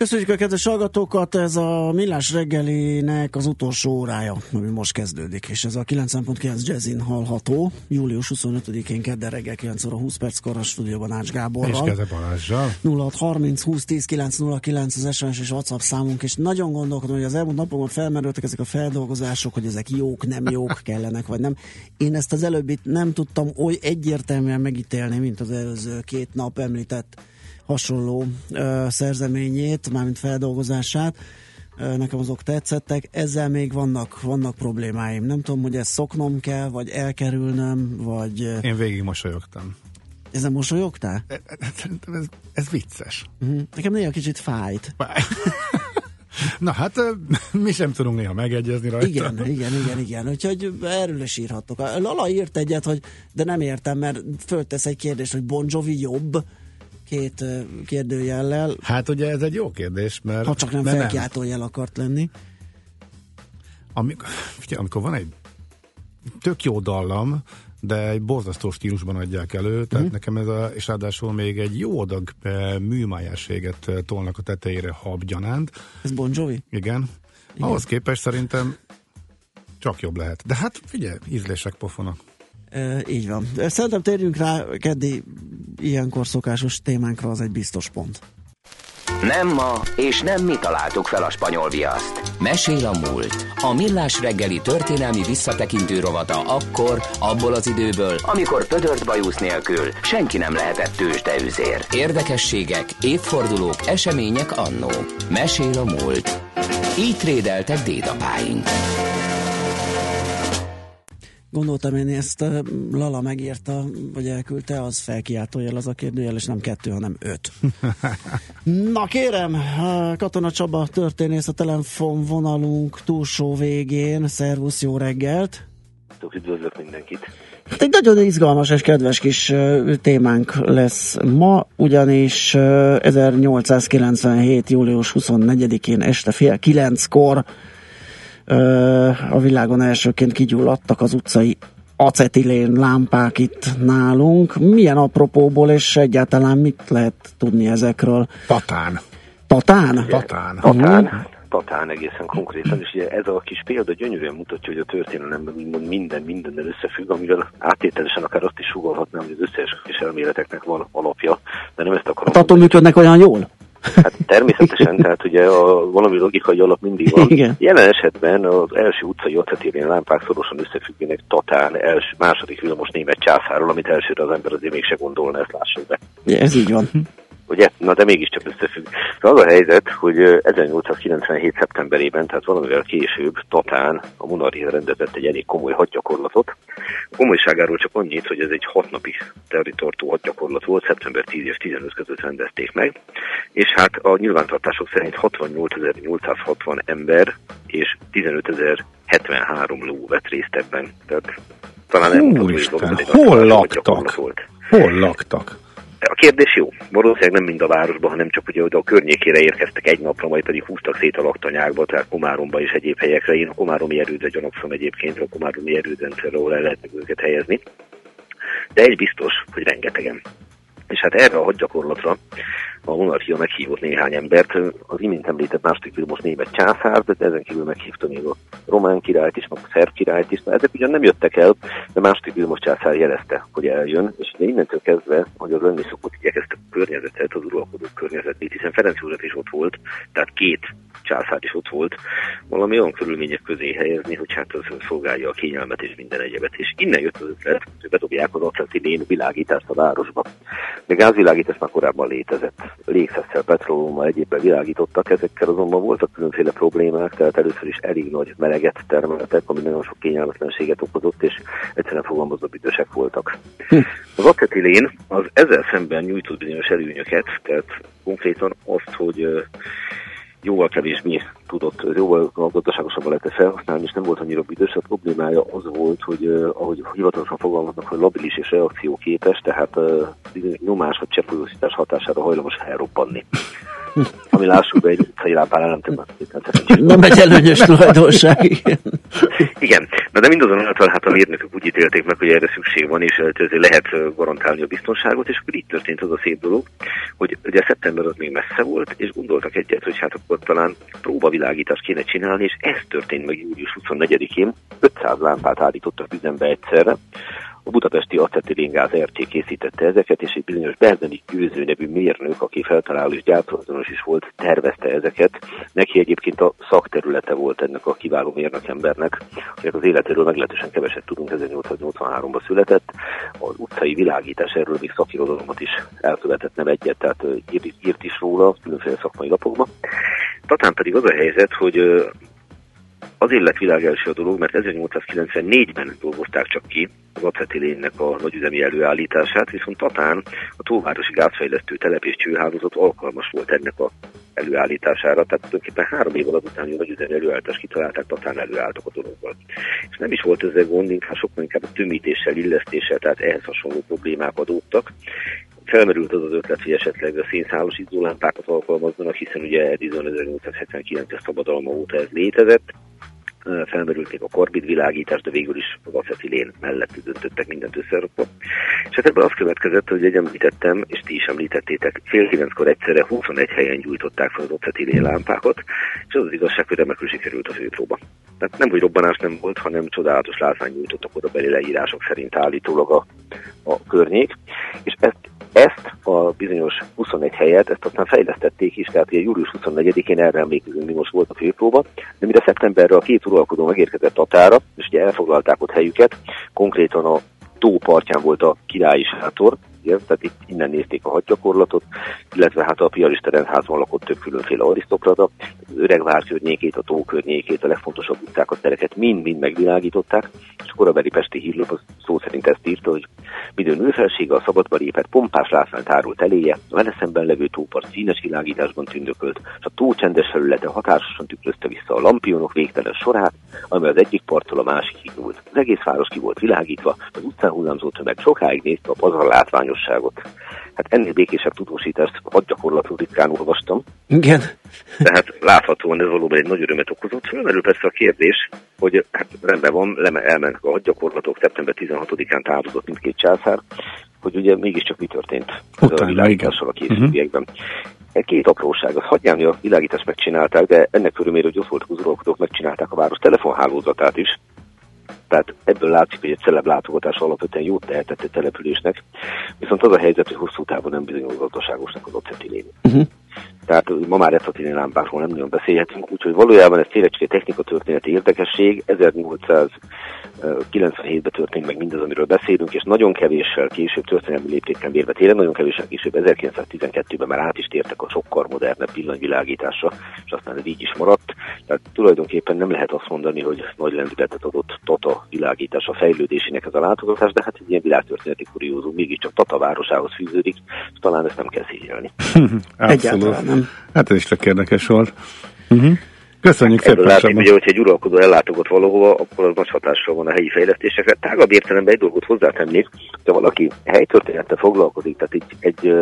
Köszönjük a kedves hallgatókat, ez a Millás reggelinek az utolsó órája, ami most kezdődik, és ez a 9.9 Jazzin hallható, július 25-én kedden reggel 9 óra 20 perckor a stúdióban Ács Gáborral. És Keze Balázsjal. 0630 20 10 909 az SMS és WhatsApp számunk, és nagyon gondolkodom, hogy az elmúlt napokban felmerültek ezek a feldolgozások, hogy ezek jók, nem jók, kellenek, vagy nem. Én ezt az előbbit nem tudtam oly egyértelműen megítélni, mint az előző két nap említett hasonló ö, szerzeményét, mármint feldolgozását. Ö, nekem azok tetszettek. Ezzel még vannak, vannak problémáim. Nem tudom, hogy ezt szoknom kell, vagy elkerülnöm, vagy... Én végig mosolyogtam. Ezen mosolyogtál? Ez, ez, ez vicces. Uh-huh. Nekem néha kicsit fájt. Na hát mi sem tudunk néha megegyezni rajta. Igen, igen, igen, igen. Úgyhogy erről is írhatok. Lala írt egyet, hogy de nem értem, mert föltesz egy kérdést, hogy Bon Jovi jobb, két kérdőjellel. Hát ugye ez egy jó kérdés, mert... Ha csak nem felkiáltójel akart lenni. Amikor, figyelj, amikor van egy tök jó dallam, de egy borzasztó stílusban adják elő, tehát mm. nekem ez a, és ráadásul még egy jó adag e, műmájásséget tolnak a tetejére habgyanánt. Ez Bon Jovi? Igen. Igen. Ahhoz képest szerintem csak jobb lehet. De hát figyelj, ízlések pofonak. Így van. Szerintem térjünk rá keddi ilyenkor szokásos témánkra, az egy biztos pont. Nem ma, és nem mi találtuk fel a spanyol viaszt. Mesél a múlt. A millás reggeli történelmi visszatekintő rovata akkor, abból az időből, amikor pödört bajusz nélkül senki nem lehetett tőzsdeüzér. Érdekességek, évfordulók, események annó. Mesél a múlt. Így trédeltek dédapáink. Gondoltam én ezt Lala megírta, vagy elküldte, az felkiáltójel az a kérdőjel, és nem kettő, hanem öt. Na kérem, Katona Csaba történész a telefonvonalunk túlsó végén. Szervusz, jó reggelt! Üdvözlök mindenkit! Hát egy nagyon izgalmas és kedves kis témánk lesz ma, ugyanis 1897. július 24-én este fél kilenckor a világon elsőként kigyulladtak az utcai acetilén lámpák itt nálunk. Milyen apropóból és egyáltalán mit lehet tudni ezekről? Tatán. Tatán? Tatán. Tatán. Tatán egészen konkrétan, és ugye ez a kis példa gyönyörűen mutatja, hogy a történelemben úgymond minden mindennel összefügg, amivel áttételesen akár azt is sugalhatnám, hogy az összes kis elméleteknek van alapja, de nem ezt akarom. Hát attól működnek olyan jól? Hát természetesen, tehát ugye a valami logikai alap mindig van. Igen. Jelen esetben az első utcai acetérén lámpák szorosan összefüggének Tatán els, második villamos német császárról, amit elsőre az ember azért mégse gondolna, ezt lássuk be. Ja, ez így van ugye? Na de mégiscsak összefügg. De az a helyzet, hogy 1897. szeptemberében, tehát valamivel később Tatán a monarchia rendezett egy elég komoly hadgyakorlatot. A komolyságáról csak annyit, hogy ez egy hat napig territortó hadgyakorlat volt, szeptember 10 és 15 között rendezték meg, és hát a nyilvántartások szerint 68.860 ember és 15.073 ló vett részt ebben. Tehát talán nem Úristen, hol laktak? Hol laktak? A kérdés jó. Valószínűleg nem mind a városban, hanem csak ugye a környékére érkeztek egy napra, majd pedig húztak szét a laktanyákba, tehát Komáromba és egyéb helyekre. Én a Komáromi erődre gyanakszom egyébként, a Komáromi erődrendszerre, ahol el lehet őket helyezni. De egy biztos, hogy rengetegen. És hát erre a hadgyakorlatra a monarchia meghívott néhány embert, az imént említett második Vilmos német császár, de ezen kívül meghívta még a román királyt is, meg a szerb királyt is, ezek ugyan nem jöttek el, de második Vilmos császár jelezte, hogy eljön, és de innentől kezdve, hogy az lenni szokott igyekezte a környezetet, az uralkodó környezetét, hiszen Ferenc úr is ott volt, tehát két császár is ott volt, valami olyan körülmények közé helyezni, hogy hát az szolgálja a kényelmet és minden egyebet. És innen jött az ötlet, hogy bedobják az atletilén világítást a városba. De gázvilágítás már korábban létezett légszesszel, petrólummal egyébben világítottak, ezekkel azonban voltak különféle problémák, tehát először is elég nagy meleget termeltek, ami nagyon sok kényelmetlenséget okozott, és egyszerűen fogalmazva büdösek voltak. Hm. Az acetilén az ezzel szemben nyújtott bizonyos előnyöket, tehát konkrétan azt, hogy jóval kevésbé tudott, jóval gazdaságosabban lehetett felhasználni, és nem volt annyira büdös. A problémája az volt, hogy ahogy hivatalosan fogalmaznak, hogy labilis és reakcióképes, tehát nyomás vagy cseppfolyósítás hatására hajlamos elroppanni. Ami lássuk be egy utcai lámpánál nem tudom. Nem egy előnyös tulajdonság, igen. igen, Na de mindazonáltal hát a mérnökök úgy ítélték meg, hogy erre szükség van, és ezért lehet garantálni a biztonságot, és akkor itt történt az a szép dolog, hogy ugye szeptember az még messze volt, és gondoltak egyet, hogy hát akkor talán próbavilágítást kéne csinálni, és ez történt meg július 24-én. 500 lámpát állítottak üzembe egyszerre, a budapesti acetilíngáz RT készítette ezeket, és egy bizonyos Berdeni Győző nevű mérnök, aki feltaláló és gyártóazonos is volt, tervezte ezeket. Neki egyébként a szakterülete volt ennek a kiváló mérnökembernek, hogy az életéről meglehetősen keveset tudunk, 1883-ban született. Az utcai világítás erről még szakirodalomot is elkövetett, nem egyet, tehát írt is róla különféle szakmai lapokban. Tatán pedig az a helyzet, hogy azért lett világ első a dolog, mert 1894-ben dolgozták csak ki az acetilénnek a nagyüzemi előállítását, viszont Tatán a Tóvárosi Gázfejlesztő Telep és Csőhálózat alkalmas volt ennek a előállítására, tehát tulajdonképpen három év alatt után, hogy a nagyüzemi előállítást kitalálták, Tatán előálltak a dologgal. És nem is volt ezzel gond, inkább sokkal inkább a tömítéssel, illesztéssel, tehát ehhez hasonló problémák adódtak. Felmerült az az ötlet, hogy esetleg a szénszálos izzólámpákat alkalmazzanak, hiszen ugye Edison 1879-es szabadalma óta ez létezett, felmerülték a korbid világítás, de végül is az acetilén mellett döntöttek mindent összerakva. És hát ebből az következett, hogy egy említettem, és ti is említettétek, fél kilenckor egyszerre 21 helyen gyújtották fel az acetilén lámpákat, és az az igazság, hogy remekül sikerült a főpróba. Tehát nem, hogy robbanás nem volt, hanem csodálatos látvány nyújtottak oda beli leírások szerint állítólag a, a környék, és ezt ezt a bizonyos 21 helyet, ezt aztán fejlesztették is, tehát ugye július 24-én erre emlékezünk, mi most volt a főpróba, de mire szeptemberre a két uralkodó megérkezett Tatára, és ugye elfoglalták ott helyüket, konkrétan a tó partján volt a királyi sátor, ugye, tehát itt innen nézték a hadgyakorlatot, illetve hát a piarista rendházban lakott több különféle arisztokrata, az öregvár környékét, a tó környékét, a legfontosabb utcákat, tereket mind-mind megvilágították, és a korabeli Pesti hírlap szó szerint ezt írta, hogy midőn nőfelsége a szabadba lépett pompás látványt árult eléje, a vele szemben levő tópart színes világításban tündökölt, és a tó csendes felülete hatásosan tükrözte vissza a lampionok végtelen sorát, amely az egyik parttól a másikig nyúlt. Az egész város ki volt világítva, az utcán hullámzó tömeg sokáig nézte a pazar látványosságot. Hát ennél békésebb tudósítást hadgyakorlatú ritkán olvastam. Igen. Tehát láthatóan ez valóban egy nagy örömet okozott. Fölmerül persze a kérdés, hogy hát rendben van, elmennek a hadgyakorlatok, szeptember 16-án távozott mindkét császár, hogy ugye mégiscsak mi történt Utána, a világítással a későbbiekben. Uh-huh. Két apróság, az hagyján, a világítást megcsinálták, de ennek örömére, hogy ott uralkodók, megcsinálták a város telefonhálózatát is, tehát ebből látszik, hogy egy celeb látogatás alapvetően jót tehetett egy településnek, viszont az a helyzet, hogy hosszú távon nem bizonyos gazdaságosnak az acetilén. Uh-huh. Tehát ma már acetilén lámpákról nem nagyon beszélhetünk, úgyhogy valójában ez tényleg csak egy technika történeti érdekesség. 1800 97-ben történt meg mindaz, amiről beszélünk, és nagyon kevéssel később történelmi léptékkel mérve, tényleg nagyon kevéssel később, 1912-ben már át is tértek a sokkal modernebb villanyvilágításra, és aztán ez így is maradt. Tehát tulajdonképpen nem lehet azt mondani, hogy nagy lendületet adott Tata világítás a fejlődésének ez a látogatás, de hát egy ilyen világtörténeti kuriózum mégiscsak Tata városához fűződik, és talán ezt nem kell szégyelni. Egyáltalán nem. Hát ez is csak érdekes volt. Uh-huh. Köszönjük szépen. Látszik, ugye, hogyha egy uralkodó ellátogat valahova, akkor az nagy hatással van a helyi fejlesztésekre. Tágabb értelemben egy dolgot hozzátennék, hogyha valaki helytörténettel foglalkozik, tehát egy, egy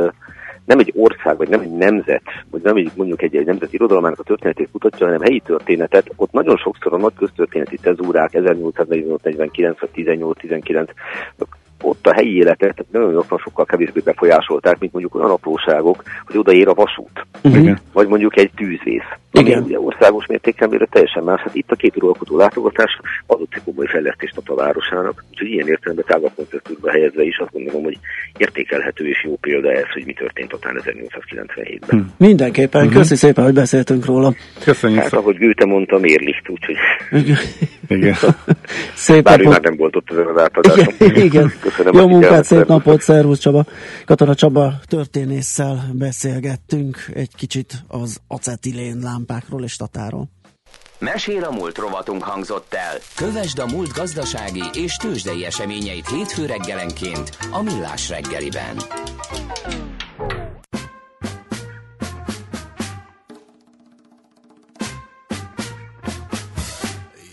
nem egy ország, vagy nem egy nemzet, vagy nem egy, mondjuk egy, egy nemzeti irodalmának a történetét kutatja, hanem helyi történetet, ott nagyon sokszor a nagy köztörténeti tezúrák 1849 vagy 18-19 ott a helyi életet nagyon gyakran sokkal kevésbé befolyásolták, mint mondjuk olyan apróságok, hogy odaér a vasút, uh-huh. vagy mondjuk egy tűzvész. Igen. Ugye országos mértékben mérve teljesen más. Hát itt a két uralkodó látogatás adott egy komoly fejlesztést a városának, úgyhogy ilyen értelemben tágabb kontextusba helyezve is azt gondolom, hogy értékelhető és jó példa ez, hogy mi történt otán 1897-ben. Hmm. Mindenképpen, uh-huh. köszi szépen, hogy beszéltünk róla. Köszönjük. Hát, ahogy Gőte mondta, mérlicht, úgyhogy... Igen. Szép Bár napot. már nem volt ott ezen az átadáson. Igen. Igen. Köszönöm Jó munkát, szép napot, szervusz Csaba. Katona Csaba történésszel beszélgettünk egy kicsit az acetilén lámpákról és tatáról. Mesél a múlt rovatunk hangzott el. Kövesd a múlt gazdasági és tőzsdei eseményeit hétfő reggelenként a Millás reggeliben.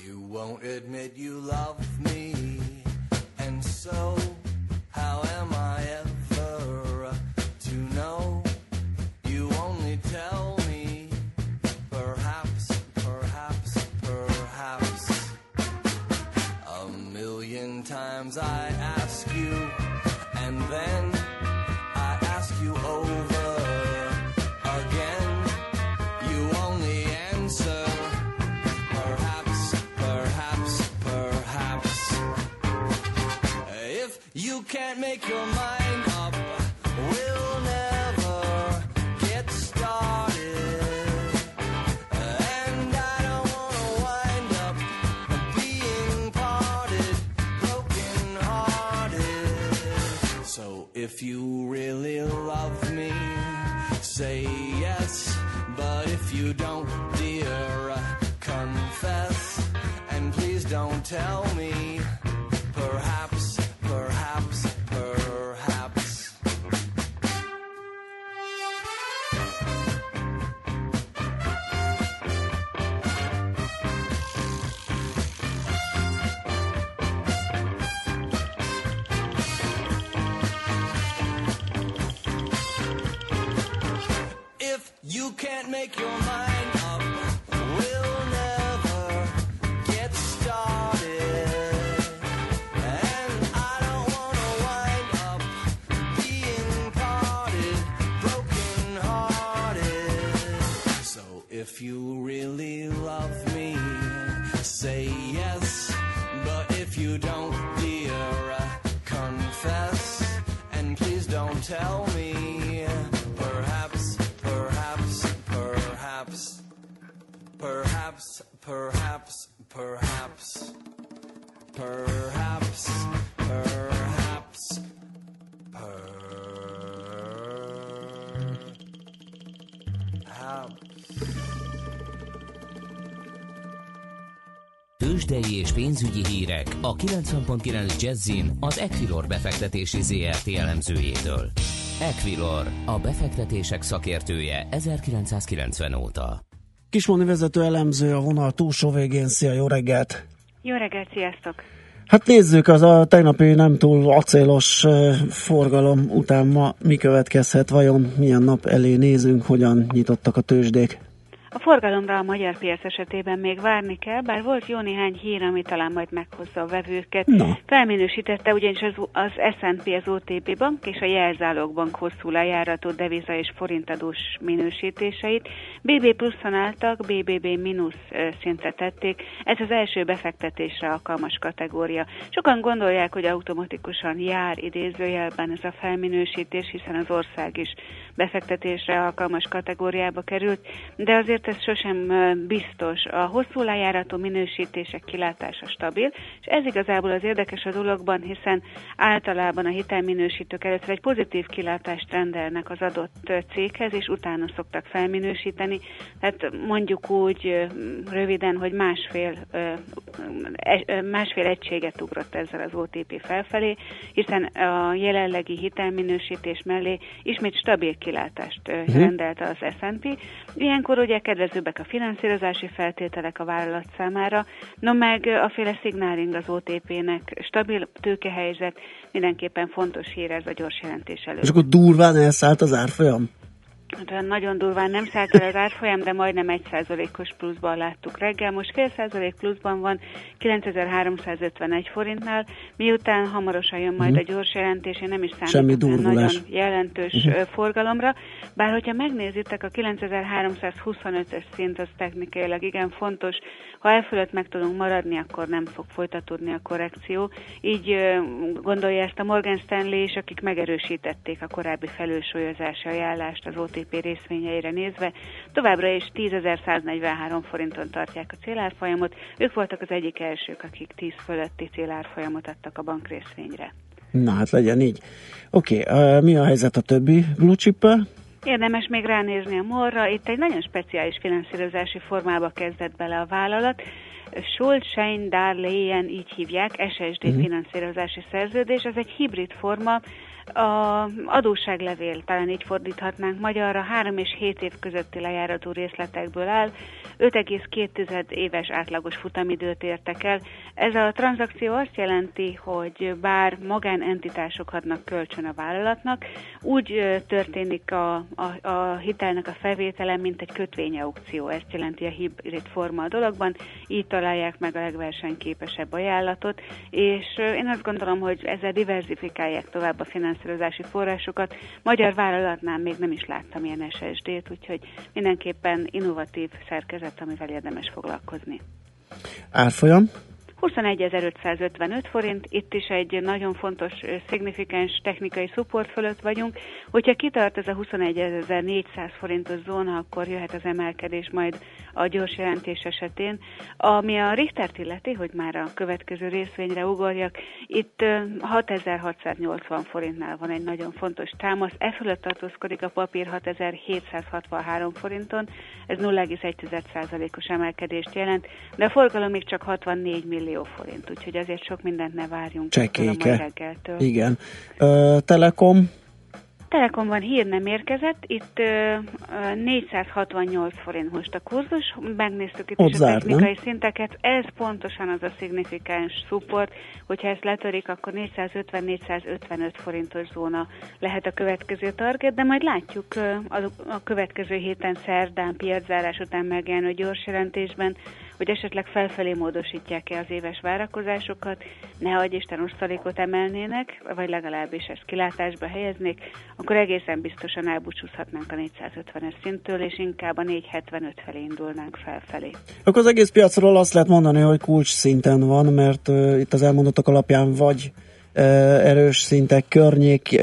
You won't admit you love me and so can't make your mind up, we'll never get started. And I don't wanna wind up being parted, broken hearted. So if you really love me, say yes. But if you don't, dear, confess. And please don't tell you can't make your mind up, we'll never get started. And I don't wanna wind up being parted, broken hearted. So if you really love me, say yes. But if you don't, dear, uh, confess. And please don't tell perhaps, perhaps, perhaps, perhaps, perhaps. Tőzsdei és pénzügyi hírek a 90.9 Jazzin az Equilor befektetési ZRT elemzőjétől. Equilor, a befektetések szakértője 1990 óta. Kismoni vezető elemző a vonal túlsó végén. Szia, jó reggelt! Jó reggelt, sziasztok! Hát nézzük, az a tegnapi nem túl acélos forgalom után ma mi következhet, vajon milyen nap elé nézünk, hogyan nyitottak a tőzsdék? A forgalomra a magyar piac esetében még várni kell, bár volt jó néhány hír, ami talán majd meghozza a vevőket. Na. Felminősítette ugyanis az, az S&P, az OTP bank és a jelzálók bank hosszú lejárató deviza és forintadós minősítéseit. BB pluszon álltak, BBB mínusz szintre tették. Ez az első befektetésre alkalmas kategória. Sokan gondolják, hogy automatikusan jár idézőjelben ez a felminősítés, hiszen az ország is befektetésre alkalmas kategóriába került, de azért ez sosem biztos. A hosszú lejáratú minősítések kilátása stabil, és ez igazából az érdekes a dologban, hiszen általában a hitelminősítők először egy pozitív kilátást rendelnek az adott céghez, és utána szoktak felminősíteni. Tehát mondjuk úgy röviden, hogy másfél, e- másfél egységet ugrott ezzel az OTP felfelé, hiszen a jelenlegi hitelminősítés mellé ismét stabil kilátást ö, rendelt az S&P. Ilyenkor ugye kedvezőbbek a finanszírozási feltételek a vállalat számára, no meg a féle signaling az OTP-nek, stabil tőkehelyzet, mindenképpen fontos hír ez a gyors jelentés előtt. És akkor durván elszállt az árfolyam? Hát olyan nagyon durván nem szállt el az árfolyam, de majdnem 1%-os pluszban láttuk reggel. Most fél százalék pluszban van 9351 forintnál, miután hamarosan jön majd a gyors jelentés, én nem is durvulás. nagyon jelentős uh forgalomra, bár hogyha megnézitek, a 9325-ös szint az technikailag igen fontos, ha e fölött meg tudunk maradni, akkor nem fog folytatódni a korrekció. Így gondolja ezt a Morgan Stanley is, akik megerősítették a korábbi felülsúlyozási ajánlást az OTP részvényeire nézve. Továbbra is 10.143 forinton tartják a célárfolyamot. Ők voltak az egyik elsők, akik 10 fölötti célárfolyamot adtak a bank részvényre. Na hát legyen így. Oké, okay, mi a helyzet a többi blue chip Érdemes még ránézni a morra. Itt egy nagyon speciális finanszírozási formába kezdett bele a vállalat. Schuldschein Darlehen így hívják, SSD uh-huh. finanszírozási szerződés. Ez egy hibrid forma, A adósságlevél, talán így fordíthatnánk magyarra, 3 és 7 év közötti lejáratú részletekből áll, 5,2 éves átlagos futamidőt értek el. Ez a tranzakció azt jelenti, hogy bár magánentitások adnak kölcsön a vállalatnak, úgy történik a, a, a hitelnek a felvétele, mint egy kötvényaukció. Ezt jelenti a hibrid forma a dologban, így találják meg a legversenyképesebb ajánlatot, és én azt gondolom, hogy ezzel diversifikálják tovább a finanszírozási forrásokat. Magyar vállalatnál még nem is láttam ilyen SSD-t, úgyhogy mindenképpen innovatív szerkezet, amivel érdemes foglalkozni. Árfolyam? 21.555 forint, itt is egy nagyon fontos, szignifikáns technikai support fölött vagyunk. Hogyha kitart ez a 21.400 forintos zóna, akkor jöhet az emelkedés majd a gyors jelentés esetén. Ami a Richtert illeti, hogy már a következő részvényre ugorjak, itt 6680 forintnál van egy nagyon fontos támasz, e fölött tartózkodik a papír 6763 forinton, ez 0,1%-os emelkedést jelent, de a forgalom még csak 64 millió forint, úgyhogy azért sok mindent ne várjunk. Csekéke. Igen. Ö, Telekom? Telekomban hír nem érkezett, itt uh, 468 forint most a kurzus, megnéztük itt Ott is a zár, technikai nem? szinteket, ez pontosan az a szignifikáns support, hogyha ezt letörik, akkor 450-455 forintos zóna lehet a következő target, de majd látjuk uh, a, a következő héten szerdán piaczárás után megjelenő gyors jelentésben, hogy esetleg felfelé módosítják-e az éves várakozásokat, ne adj Isten osztalékot emelnének, vagy legalábbis ezt kilátásba helyeznék, akkor egészen biztosan elbúcsúzhatnánk a 450-es szinttől, és inkább a 475 felé indulnánk felfelé. Akkor az egész piacról azt lehet mondani, hogy kulcs szinten van, mert uh, itt az elmondottak alapján vagy erős szintek környék,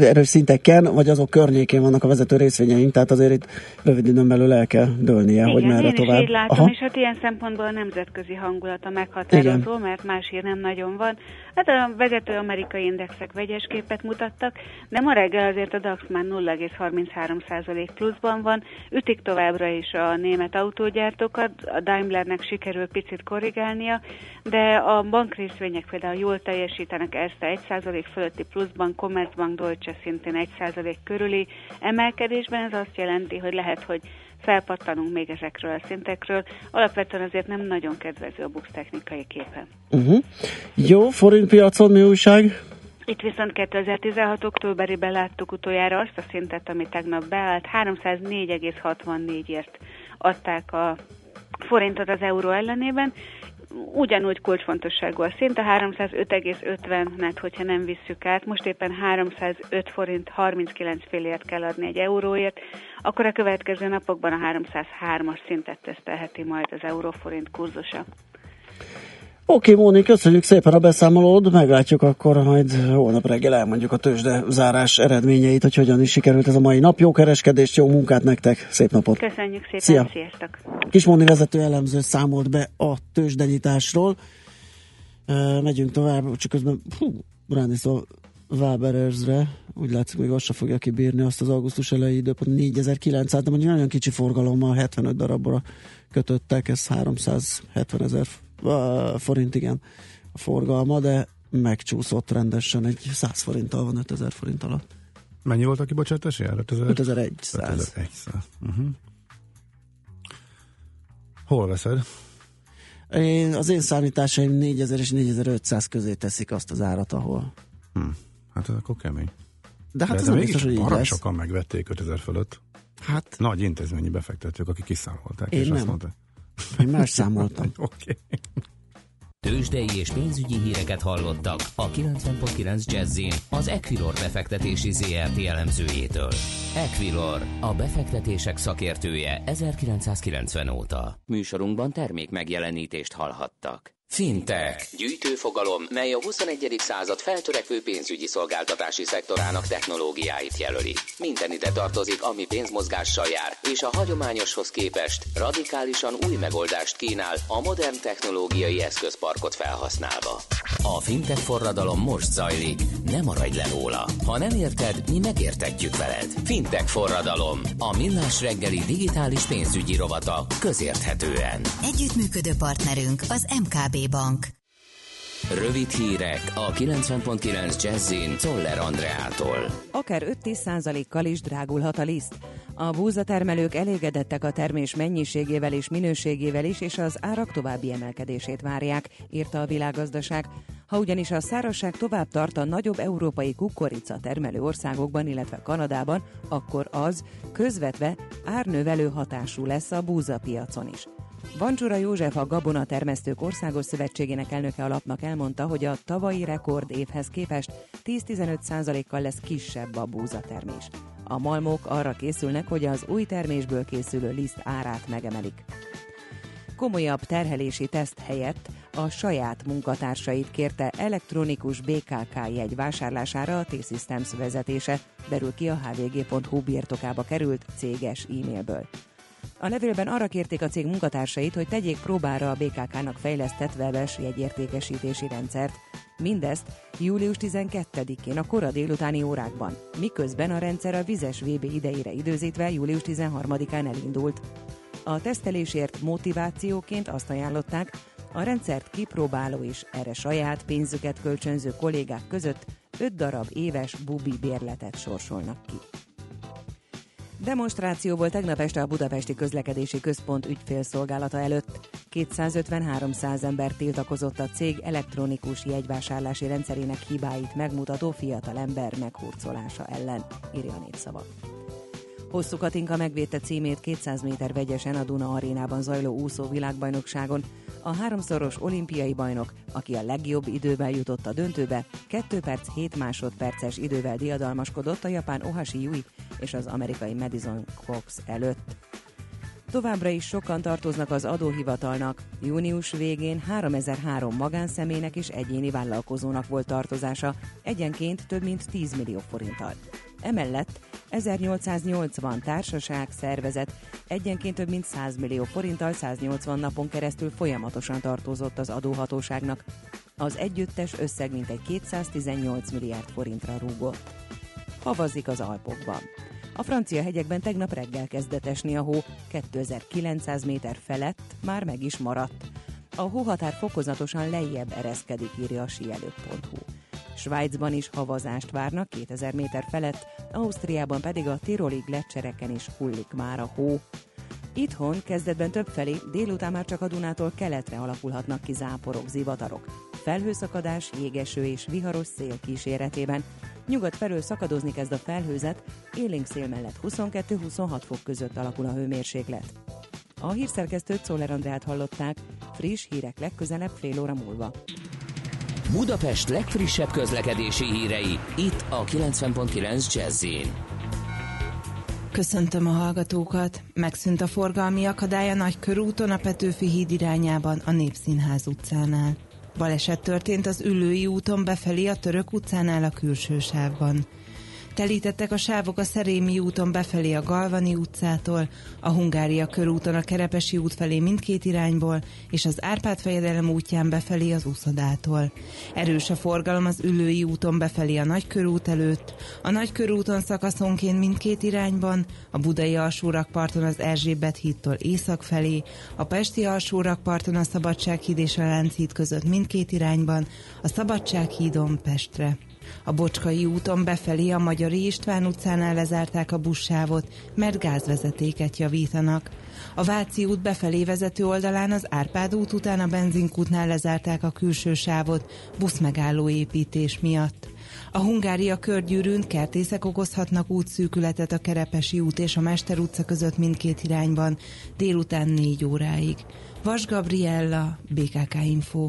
erős szinteken, vagy azok környékén vannak a vezető részvényeink, tehát azért itt rövid időn belül el kell dőlnie, Igen, hogy merre én tovább. is így látom, Aha. és hát ilyen szempontból a nemzetközi hangulata meghatározó, Igen. mert más hír nem nagyon van. Hát a vezető amerikai indexek vegyes képet mutattak, de ma reggel azért a DAX már 0,33% pluszban van, ütik továbbra is a német autógyártókat, a Daimlernek sikerül picit korrigálnia, de a bankrészvények például jól teljesítenek a 1% fölötti pluszban, Commerzbank Deutsche szintén 1% körüli emelkedésben, ez azt jelenti, hogy lehet, hogy felpattanunk még ezekről a szintekről. Alapvetően azért nem nagyon kedvező a BUX technikai képe. Uh-huh. Jó, forintpiacon mi újság? Itt viszont 2016. októberében láttuk utoljára azt a szintet, ami tegnap beállt. 304,64-ért adták a forintot az euró ellenében. Ugyanúgy kulcsfontosságú a szint, a 305,50-net, hogyha nem visszük át, most éppen 305 forint 39 félért kell adni egy euróért, akkor a következő napokban a 303-as szintet tesztelheti majd az euróforint kurzusa. Oké, Móni, köszönjük szépen a beszámolód, meglátjuk akkor majd holnap reggel elmondjuk a tőzsde zárás eredményeit, hogy hogyan is sikerült ez a mai nap. Jó kereskedést, jó munkát nektek, szép napot! Köszönjük szépen, Szia. sziasztok! Kis Móni vezető elemző számolt be a tőzsdenyításról. Megyünk tovább, csak közben hú, ránézve a Waberersre, úgy látszik, még azt se fogja kibírni azt az augusztus elejé időpont 4900, de mondjuk nagyon kicsi forgalommal 75 darabra kötöttek, ez 370 ezer forint, igen, a forgalma, de megcsúszott rendesen, egy 100 forinttal van 5000 forint alatt. Mennyi volt a kibocsátási ár? 5000? 5100. 5100. Uh-huh. Hol veszed? Én, az én számításaim 4000 és 4500 közé teszik azt az árat, ahol. Hm. Hát ez akkor kemény. De hát De ez nem biztos, hogy így lesz. sokan megvették 5000 fölött. Hát Nagy intézményi befektetők, akik kiszámolták. Én és azt nem. Én más számoltam. oké. Tőzsdei és pénzügyi híreket hallottak a 90.9 Jazzin az Equilor befektetési ZRT elemzőjétől. Equilor, a befektetések szakértője 1990 óta. Műsorunkban termék megjelenítést hallhattak. Fintech. Gyűjtőfogalom, mely a 21. század feltörekvő pénzügyi szolgáltatási szektorának technológiáit jelöli. Minden ide tartozik, ami pénzmozgással jár, és a hagyományoshoz képest radikálisan új megoldást kínál a modern technológiai eszközparkot felhasználva. A fintech forradalom most zajlik, ne maradj le róla. Ha nem érted, mi megértetjük veled. Fintech forradalom, a millás reggeli digitális pénzügyi rovata közérthetően. Együttműködő partnerünk az MKB Bank. Rövid hírek a 90.9 Jazzin Toller Andreától. Akár 5-10 kal is drágulhat a liszt. A búzatermelők elégedettek a termés mennyiségével és minőségével is, és az árak további emelkedését várják, írta a világgazdaság. Ha ugyanis a szárazság tovább tart a nagyobb európai kukorica termelő országokban, illetve Kanadában, akkor az közvetve árnövelő hatású lesz a búzapiacon is. Vancsura József a Gabona Termesztők Országos Szövetségének elnöke alapnak elmondta, hogy a tavalyi rekord évhez képest 10-15%-kal lesz kisebb a búzatermés. A malmok arra készülnek, hogy az új termésből készülő liszt árát megemelik. Komolyabb terhelési teszt helyett a saját munkatársait kérte elektronikus BKK jegy vásárlására a T-Systems vezetése, derül ki a hvg.hu birtokába került céges e-mailből. A levélben arra kérték a cég munkatársait, hogy tegyék próbára a BKK-nak fejlesztett webes jegyértékesítési rendszert. Mindezt július 12-én a kora délutáni órákban, miközben a rendszer a vizes VB idejére időzítve július 13-án elindult. A tesztelésért motivációként azt ajánlották, a rendszert kipróbáló és erre saját pénzüket kölcsönző kollégák között 5 darab éves bubi bérletet sorsolnak ki. Demonstráció volt tegnap este a Budapesti Közlekedési Központ ügyfélszolgálata előtt. 250-300 ember tiltakozott a cég elektronikus jegyvásárlási rendszerének hibáit megmutató fiatalember meghurcolása ellen, írja a népszava. Hosszú Katinka megvédte címét 200 méter vegyesen a Duna arénában zajló úszó világbajnokságon. A háromszoros olimpiai bajnok, aki a legjobb idővel jutott a döntőbe, 2 perc 7 másodperces idővel diadalmaskodott a japán Ohashi Yui és az amerikai Madison Cox előtt. Továbbra is sokan tartoznak az adóhivatalnak. Június végén 3003 magánszemélynek és egyéni vállalkozónak volt tartozása, egyenként több mint 10 millió forinttal. Emellett 1880 társaság, szervezet egyenként több mint 100 millió forinttal 180 napon keresztül folyamatosan tartozott az adóhatóságnak. Az együttes összeg mintegy 218 milliárd forintra rúgott. Havazik az Alpokban. A francia hegyekben tegnap reggel kezdett esni a hó, 2900 méter felett már meg is maradt. A hóhatár fokozatosan lejjebb ereszkedik, írja a sielők.hu. Svájcban is havazást várnak 2000 méter felett, Ausztriában pedig a tiroli gletszereken is hullik már a hó. Itthon kezdetben többfelé, délután már csak a Dunától keletre alakulhatnak ki záporok, zivatarok. Felhőszakadás, jégeső és viharos szél kíséretében. Nyugat felől szakadozni kezd a felhőzet, élénk szél mellett 22-26 fok között alakul a hőmérséklet. A hírszerkesztőt Szoller Andrát hallották, friss hírek legközelebb fél óra múlva. Budapest legfrissebb közlekedési hírei, itt a 90.9 jazz Köszöntöm a hallgatókat! Megszűnt a forgalmi akadály a Nagykörúton a Petőfi híd irányában a Népszínház utcánál. Baleset történt az Üllői úton befelé a Török utcánál a külső sávban. Telítettek a sávok a Szerémi úton befelé a Galvani utcától, a Hungária körúton a Kerepesi út felé mindkét irányból, és az Árpád fejedelem útján befelé az Uszodától. Erős a forgalom az Ülői úton befelé a Nagykörút előtt, a Nagykörúton szakaszonként mindkét irányban, a Budai alsórakparton az Erzsébet hídtól észak felé, a Pesti alsórakparton a Szabadsághíd és a Lánchíd között mindkét irányban, a Szabadsághídon Pestre. A Bocskai úton befelé a Magyari István utcánál lezárták a buszsávot, mert gázvezetéket javítanak. A Váci út befelé vezető oldalán az Árpád út után a benzinkútnál lezárták a külső sávot buszmegálló építés miatt. A Hungária körgyűrűn kertészek okozhatnak útszűkületet a Kerepesi út és a Mester utca között mindkét irányban délután 4 óráig. Vas Gabriella, BKK Info.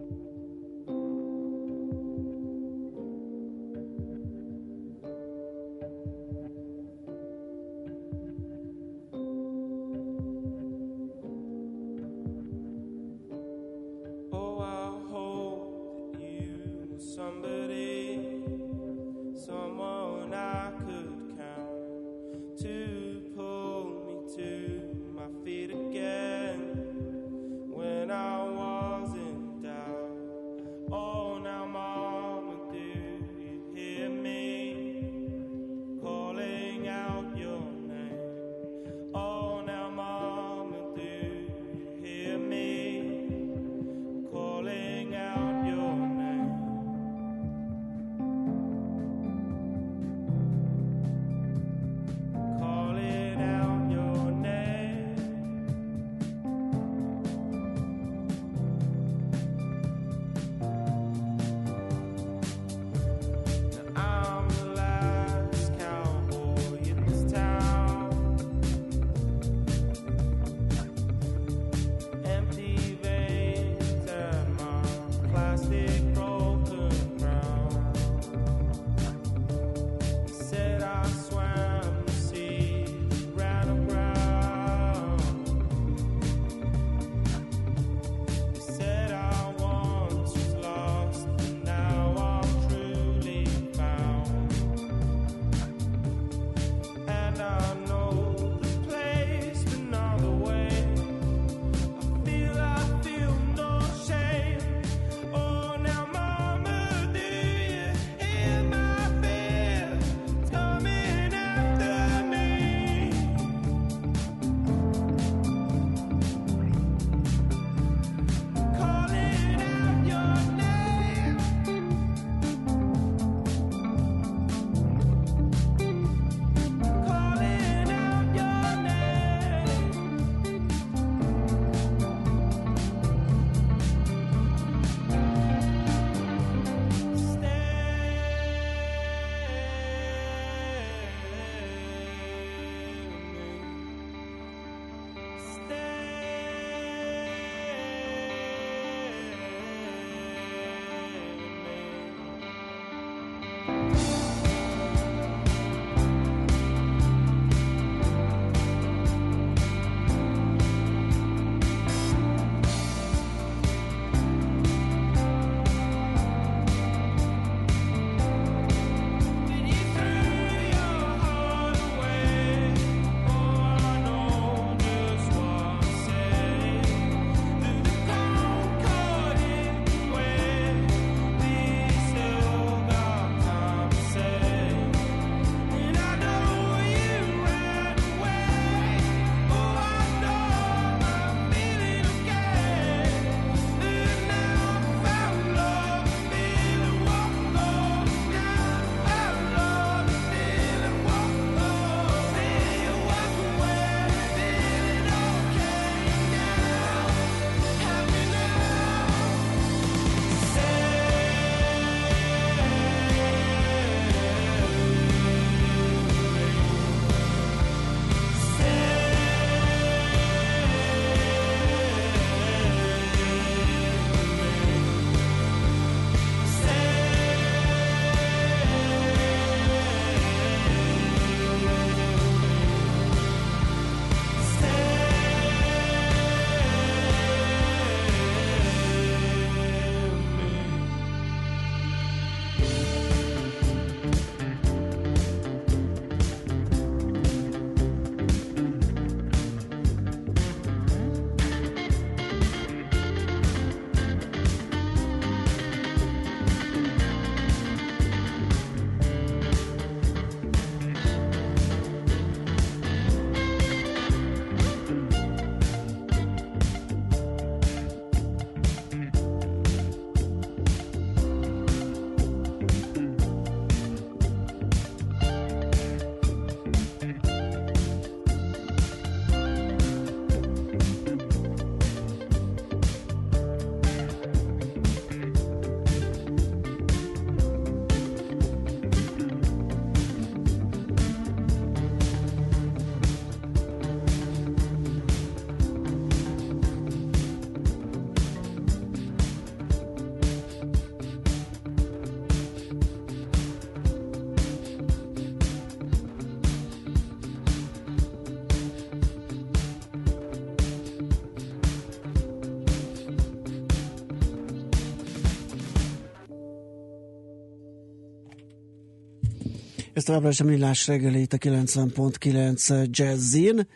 Ez továbbra is a millás reggeli itt a 90.9 Jazzin,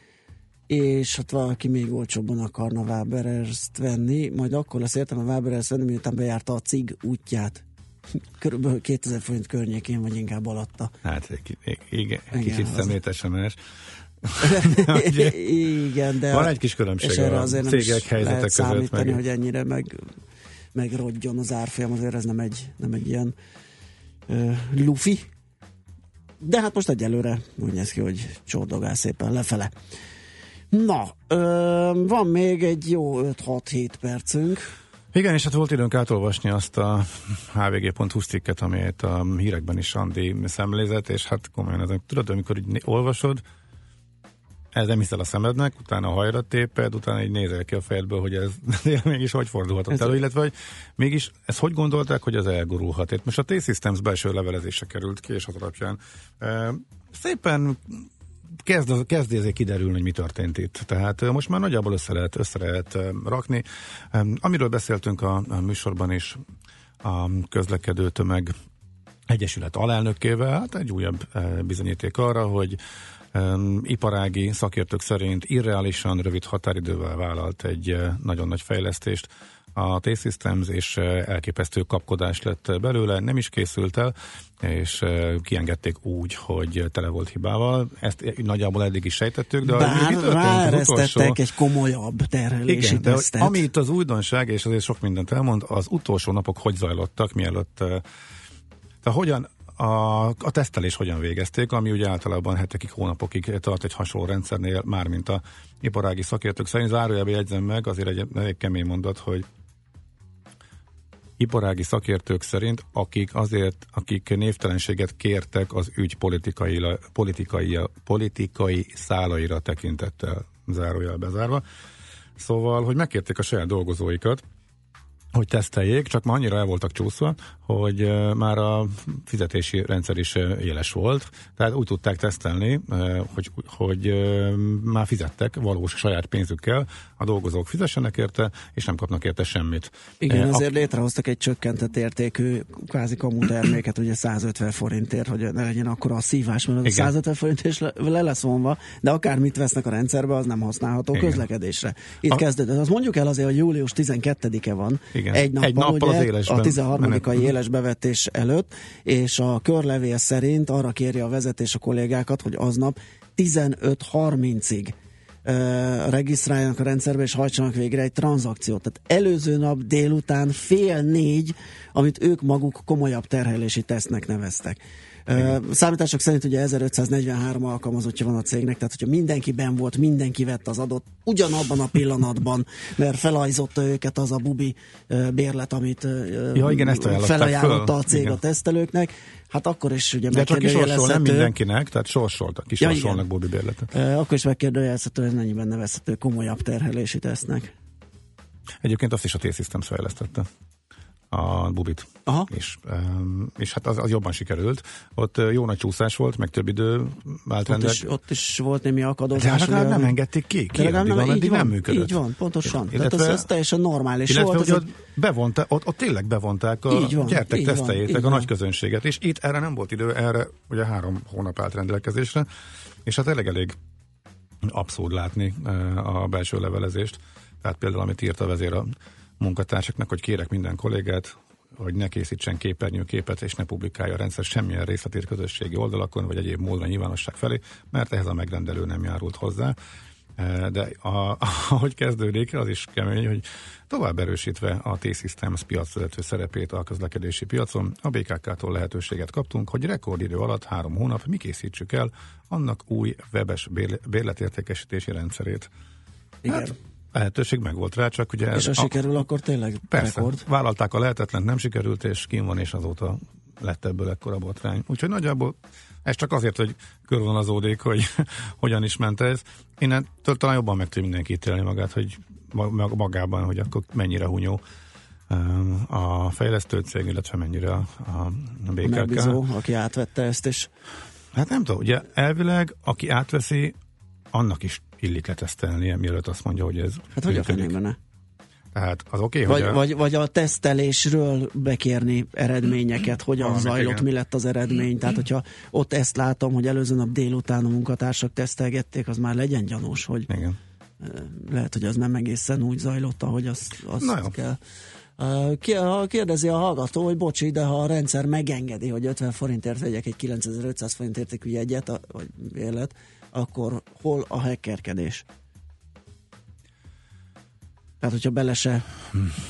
és hát valaki még olcsóbban akarna Waberers-t venni, majd akkor lesz értem a Waberers venni, miután bejárta a cig útját. Körülbelül 2000 forint környékén, vagy inkább alatta. Hát igen, kicsit szemét SMS. igen, de... Van egy kis különbség és erre azért a cégek helyzetek között. Számítani, meg... hogy ennyire meg, megrodjon az árfolyam, azért ez nem egy, nem egy ilyen uh, lufi. De hát most egyelőre úgy néz ki, hogy csordogál szépen lefele. Na, ö, van még egy jó 5-6-7 percünk. Igen, és hát volt időnk átolvasni azt a hvg.hu cikket, amelyet a hírekben is Andi szemlézett, és hát komolyan, ezek, tudod, amikor így olvasod, ez nem hiszel a szemednek, utána hajra téped, utána így nézel ki a fejedből, hogy ez mégis hogy fordulhatott elő, illetve hogy mégis ezt hogy gondolták, hogy ez elgurulhat. Itt most a T-Systems belső levelezése került ki, és az alapján e, szépen kezd, kezd ezért kiderülni, hogy mi történt itt. Tehát most már nagyjából össze lehet, össze lehet rakni. Amiről beszéltünk a, a műsorban is, a közlekedő tömeg Egyesület alelnökével, hát egy újabb bizonyíték arra, hogy um, iparági szakértők szerint irreálisan rövid határidővel vállalt egy nagyon nagy fejlesztést, a T-Systems, és elképesztő kapkodás lett belőle, nem is készült el, és kiengedték úgy, hogy tele volt hibával. Ezt nagyjából eddig is sejtettük, de Bár utolsó... egy komolyabb terhelési Igen, de ami itt az újdonság, és azért sok mindent elmond, az utolsó napok hogy zajlottak, mielőtt tehát hogyan a, a tesztelés hogyan végezték, ami ugye általában hetekig, hónapokig tart egy hasonló rendszernél, mármint a iparági szakértők szerint. Zárójelbe jegyzem meg, azért egy, egy kemény mondat, hogy iparági szakértők szerint, akik azért, akik névtelenséget kértek az ügy politikai, politikai, politikai szálaira tekintettel zárójel bezárva. Szóval, hogy megkérték a saját dolgozóikat, hogy teszteljék, csak már annyira el voltak csúszva, hogy már a fizetési rendszer is éles volt, tehát úgy tudták tesztelni, hogy, hogy már fizettek valós saját pénzükkel, a dolgozók fizessenek érte, és nem kapnak érte semmit. Igen, azért a... létrehoztak egy csökkentett értékű kvázi kamu terméket, ugye 150 forintért, hogy ne legyen akkor a szívás, mert az 150 forint és le, le lesz vonva, de akármit vesznek a rendszerbe, az nem használható Igen. közlekedésre. Itt a... kezdődött. Az mondjuk el azért, hogy július 12-e van, Igen. Egy nappal, egy nappal ugye, az élesben. a 13 éles bevetés előtt, és a körlevél szerint arra kéri a vezetés a kollégákat, hogy aznap 15.30-ig regisztráljanak a rendszerbe, és hajtsanak végre egy tranzakciót. Tehát előző nap délután fél négy, amit ők maguk komolyabb terhelési tesztnek neveztek. Számítások szerint ugye 1543 alkalmazottja van a cégnek, tehát hogyha mindenki ben volt, mindenki vett az adott ugyanabban a pillanatban, mert felajzotta őket az a bubi bérlet, amit ja, igen, ezt felajánlotta föl. a cég igen. a tesztelőknek, hát akkor is ugye De csak kisorsol, nem mindenkinek, tehát sorsoltak, kisorsolnak ja, bubi bérletet. Akkor is megkérdőjelezhető, hogy mennyiben nevezhető komolyabb terhelési tesznek. Egyébként azt is a T-Systems fejlesztette a bubit. Aha. És, és hát az, az jobban sikerült. Ott jó nagy csúszás volt, meg több idő vált ott is, ott is volt némi akadozás. De nem engedték ki. ki de nem, így van, nem működött. Így van, pontosan. Illetve, Tehát ez, ez teljesen normális illetve, volt. Hogy ott, bevonta, ott, ott tényleg bevonták a így van, gyertek, így teszteljétek van, a nagy közönséget. És itt erre nem volt idő, erre ugye három hónap állt rendelkezésre. És hát elég elég abszurd látni a belső levelezést. Tehát például, amit írt a vezér a munkatársaknak, hogy kérek minden kollégát, hogy ne készítsen képernyőképet és ne publikálja a rendszer semmilyen részletét közösségi oldalakon, vagy egyéb módon nyilvánosság felé, mert ehhez a megrendelő nem járult hozzá. E, de a, ahogy kezdődik, az is kemény, hogy tovább erősítve a T-Systems piacvezető szerepét a közlekedési piacon, a BKK-tól lehetőséget kaptunk, hogy rekordidő alatt három hónap mi készítsük el annak új webes bérletértékesítési rendszerét. Igen. Hát, lehetőség meg volt rá, csak ugye... És ha sikerül, akkor tényleg persze, rekord. vállalták a lehetetlen, nem sikerült, és kim van, és azóta lett ebből ekkora botrány. Úgyhogy nagyjából ez csak azért, hogy körvonalazódik, hogy hogyan is ment ez. Én talán jobban meg tudja mindenki ítélni magát, hogy magában, hogy akkor mennyire hunyó um, a fejlesztő cég, illetve mennyire a, a BKK. Megbízó, aki átvette ezt, és... Hát nem tudom, ugye elvileg, aki átveszi, annak is illik letesztelnie, mielőtt azt mondja, hogy ez Hát hogy a fenében? Tehát az oké, okay, vagy, hogy... A... Vagy, vagy a tesztelésről bekérni eredményeket, hogyan Valamit, zajlott, igen. mi lett az eredmény. Tehát, hogyha ott ezt látom, hogy előző nap délután a munkatársak tesztelgették, az már legyen gyanús, hogy igen. lehet, hogy az nem egészen úgy zajlott, ahogy azt, azt kell. Kérdezi a hallgató, hogy bocsi, de ha a rendszer megengedi, hogy 50 forintért vegyek egy 9500 forint értékű jegyet, vagy élet, akkor hol a hackerkedés? Tehát, hogyha bele se,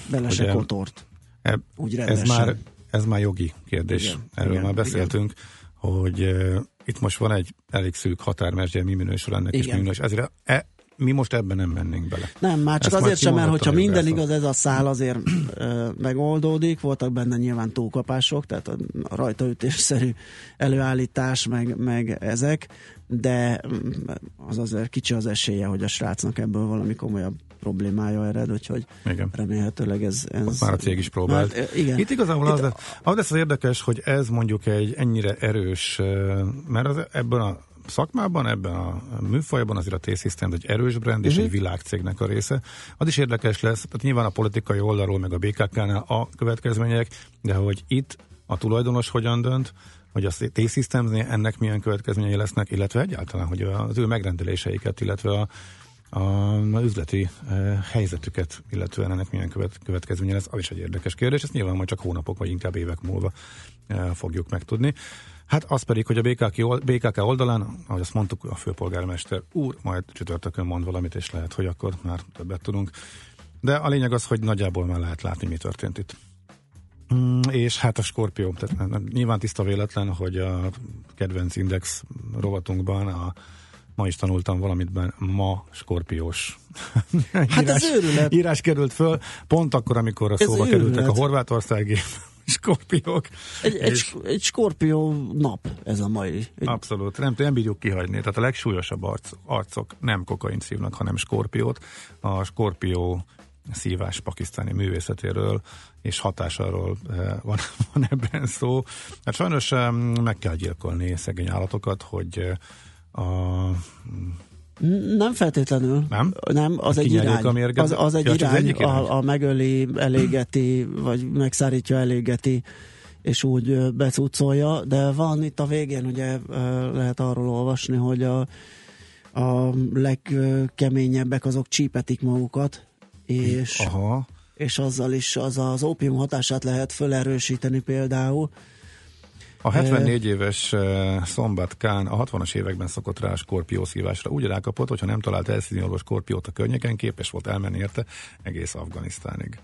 bele se kotort. E, úgy ez már, ez már jogi kérdés. Igen, Erről igen, már beszéltünk, igen. hogy uh, itt most van egy elég szűk határ, mert mi minősül ennek igen. is mi minősül. Ezért e, mi most ebben nem mennék bele. Nem, már csak Ezt azért sem, mert hogyha minden igaz, ez a szál azért ö, megoldódik, voltak benne nyilván túlkapások, tehát a rajtaütésszerű előállítás, meg, meg ezek, de mm, az azért kicsi az esélye, hogy a srácnak ebből valami komolyabb problémája ered, úgyhogy igen. remélhetőleg ez... ez már a cég is próbált. Már, igen. Itt igazából Itt az, az lesz az érdekes, hogy ez mondjuk egy ennyire erős, mert az, ebben a szakmában, ebben a műfajban azért a T-Systems egy erős brand és uh-huh. egy világcégnek a része. Az is érdekes lesz, tehát nyilván a politikai oldalról, meg a BKK-nál a következmények, de hogy itt a tulajdonos hogyan dönt, hogy a T-Systems ennek milyen következményei lesznek, illetve egyáltalán, hogy az ő megrendeléseiket, illetve a, a, üzleti e, helyzetüket, illetően ennek milyen követ, következménye lesz, az is egy érdekes kérdés, ezt nyilván majd csak hónapok, vagy inkább évek múlva e, fogjuk megtudni. Hát az pedig, hogy a BKK, BKK oldalán, ahogy azt mondtuk, a főpolgármester úr majd csütörtökön mond valamit, és lehet, hogy akkor már többet tudunk. De a lényeg az, hogy nagyjából már lehet látni, mi történt itt. Mm, és hát a Skorpió, tehát nyilván tiszta véletlen, hogy a kedvenc index rovatunkban a ma is tanultam valamit, ma skorpiós hát írás, ez őrület. írás került föl, pont akkor, amikor a szóba kerültek a horvátországi skorpiók. Egy, és... egy, egy skorpió nap ez a mai. Egy... Abszolút, nem, nem bírjuk kihagyni. Tehát a legsúlyosabb arc, arcok nem kokain szívnak, hanem skorpiót. A skorpió szívás pakisztáni művészetéről és hatásáról eh, van, van ebben szó. Hát sajnos meg kell gyilkolni szegény állatokat, hogy eh, a nem feltétlenül. Nem? Nem, az egy irány. A az, az egy ja, irány, az a, a megöli, elégeti, vagy megszárítja, elégeti, és úgy becucolja, de van itt a végén, ugye lehet arról olvasni, hogy a, a legkeményebbek azok csípetik magukat, és, Aha. és azzal is az az ópium hatását lehet fölerősíteni például, a 74 éves Szombat Kán a 60-as években szokott rá a skorpió szívásra. Úgy rákapott, hogyha nem talált elszíni orvos skorpiót a környéken, képes volt elmenni érte egész Afganisztánig.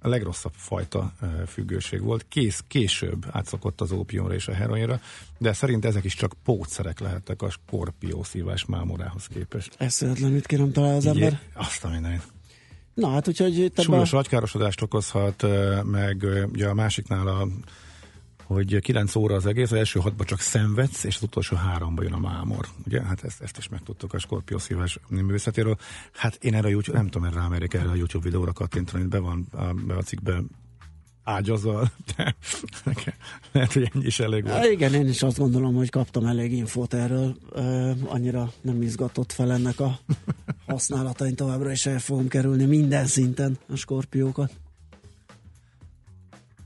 A legrosszabb fajta függőség volt. Kész, később átszokott az ópiumra és a heroinra, de szerint ezek is csak pótszerek lehettek a skorpió szívás mámorához képest. Eszületlen, mit kérem talál az ember? Azt a mindenit. Na hát, úgyhogy... Súlyos a... agykárosodást okozhat, meg ugye a másiknál a hogy 9 óra az egész, az első hatban csak szenvedsz, és az utolsó háromban jön a mámor. Ugye? Hát ezt, ezt is megtudtuk a Scorpio szívás művészetéről. Hát én erre a YouTube, nem tudom, erre rámerek erre a YouTube videóra kattintani, be van a, be a cikkben ágyazal, de lehet, hogy ennyi is elég volt. Há, igen, én is azt gondolom, hogy kaptam elég infót erről. Uh, annyira nem izgatott fel ennek a használatain továbbra is el fogom kerülni minden szinten a skorpiókat.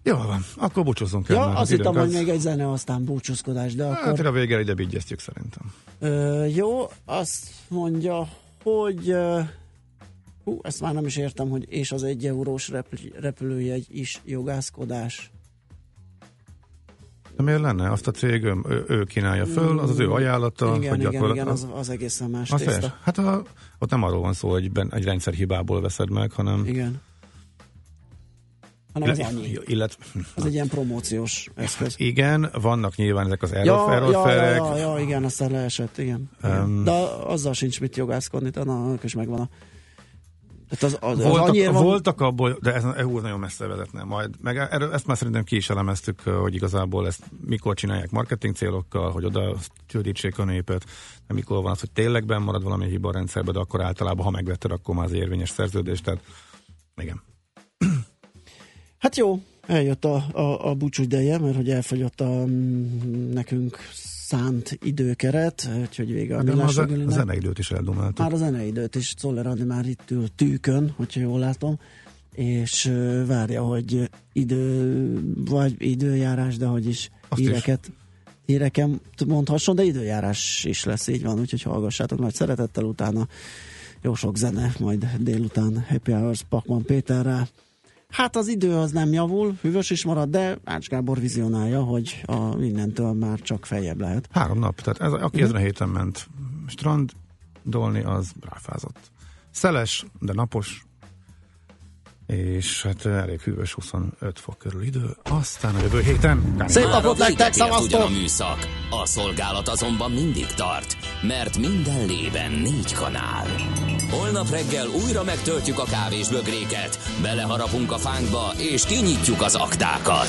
Jó van, akkor búcsúzzunk el. Ja, azt hittem, hogy még egy zene, aztán búcsúzkodás, de hát, akkor... a végére ide vigyeztjük szerintem. Ö, jó, azt mondja, hogy... Uh, hú, ezt már nem is értem, hogy és az egy eurós repül- repülőjegy is jogászkodás. De miért lenne? Azt a cég ő, ő kínálja föl, az az ő ajánlata. Igen, hogy igen, gyakorlat... igen, az, az egészen más az tészta. Hát a, ott nem arról van szó, hogy ben, egy rendszerhibából veszed meg, hanem... Igen hanem az annyi. Illet, az egy ilyen promóciós eszköz. Igen, vannak nyilván ezek az error, ja, ja, ja, ja, ja, igen, aztán leesett, igen. Um, De azzal sincs mit jogászkodni, tehát is megvan a tehát az, az, voltak, az van... voltak abból, de ez EU nagyon messze vezetne majd. Meg erről, ezt már szerintem ki is elemeztük, hogy igazából ezt mikor csinálják marketing célokkal, hogy oda csődítsék a népet, de mikor van az, hogy tényleg benn marad valami hiba a rendszerbe, de akkor általában, ha megvetted, akkor már az érvényes szerződés, tehát igen. Hát jó, eljött a, a, a búcsú ideje, mert hogy elfogyott a nekünk szánt időkeret, úgyhogy vége a millás a, a zeneidőt is eldomáltuk. Már a zeneidőt is, Czoller Adi már itt ül tűkön, hogyha jól látom. és várja, hogy idő, vagy időjárás, de hogy is Azt híreket, híreken mondhasson, de időjárás is lesz, így van, úgyhogy hallgassátok nagy szeretettel utána. Jó sok zene, majd délután Happy Hours Pakman Péterrel. Hát az idő az nem javul, hűvös is marad, de Ács Gábor vizionálja, hogy a innentől már csak feljebb lehet. Három nap, tehát ez, aki ezen a héten ment strandolni, az ráfázott. Szeles, de napos, és hát elég hűvös 25 fok körül idő. Aztán a jövő héten... Szép napot a nektek, szavaztok! ugyan a műszak. A szolgálat azonban mindig tart, mert minden lében négy kanál. Holnap reggel újra megtöltjük a kávés bögréket, beleharapunk a fánkba és kinyitjuk az aktákat.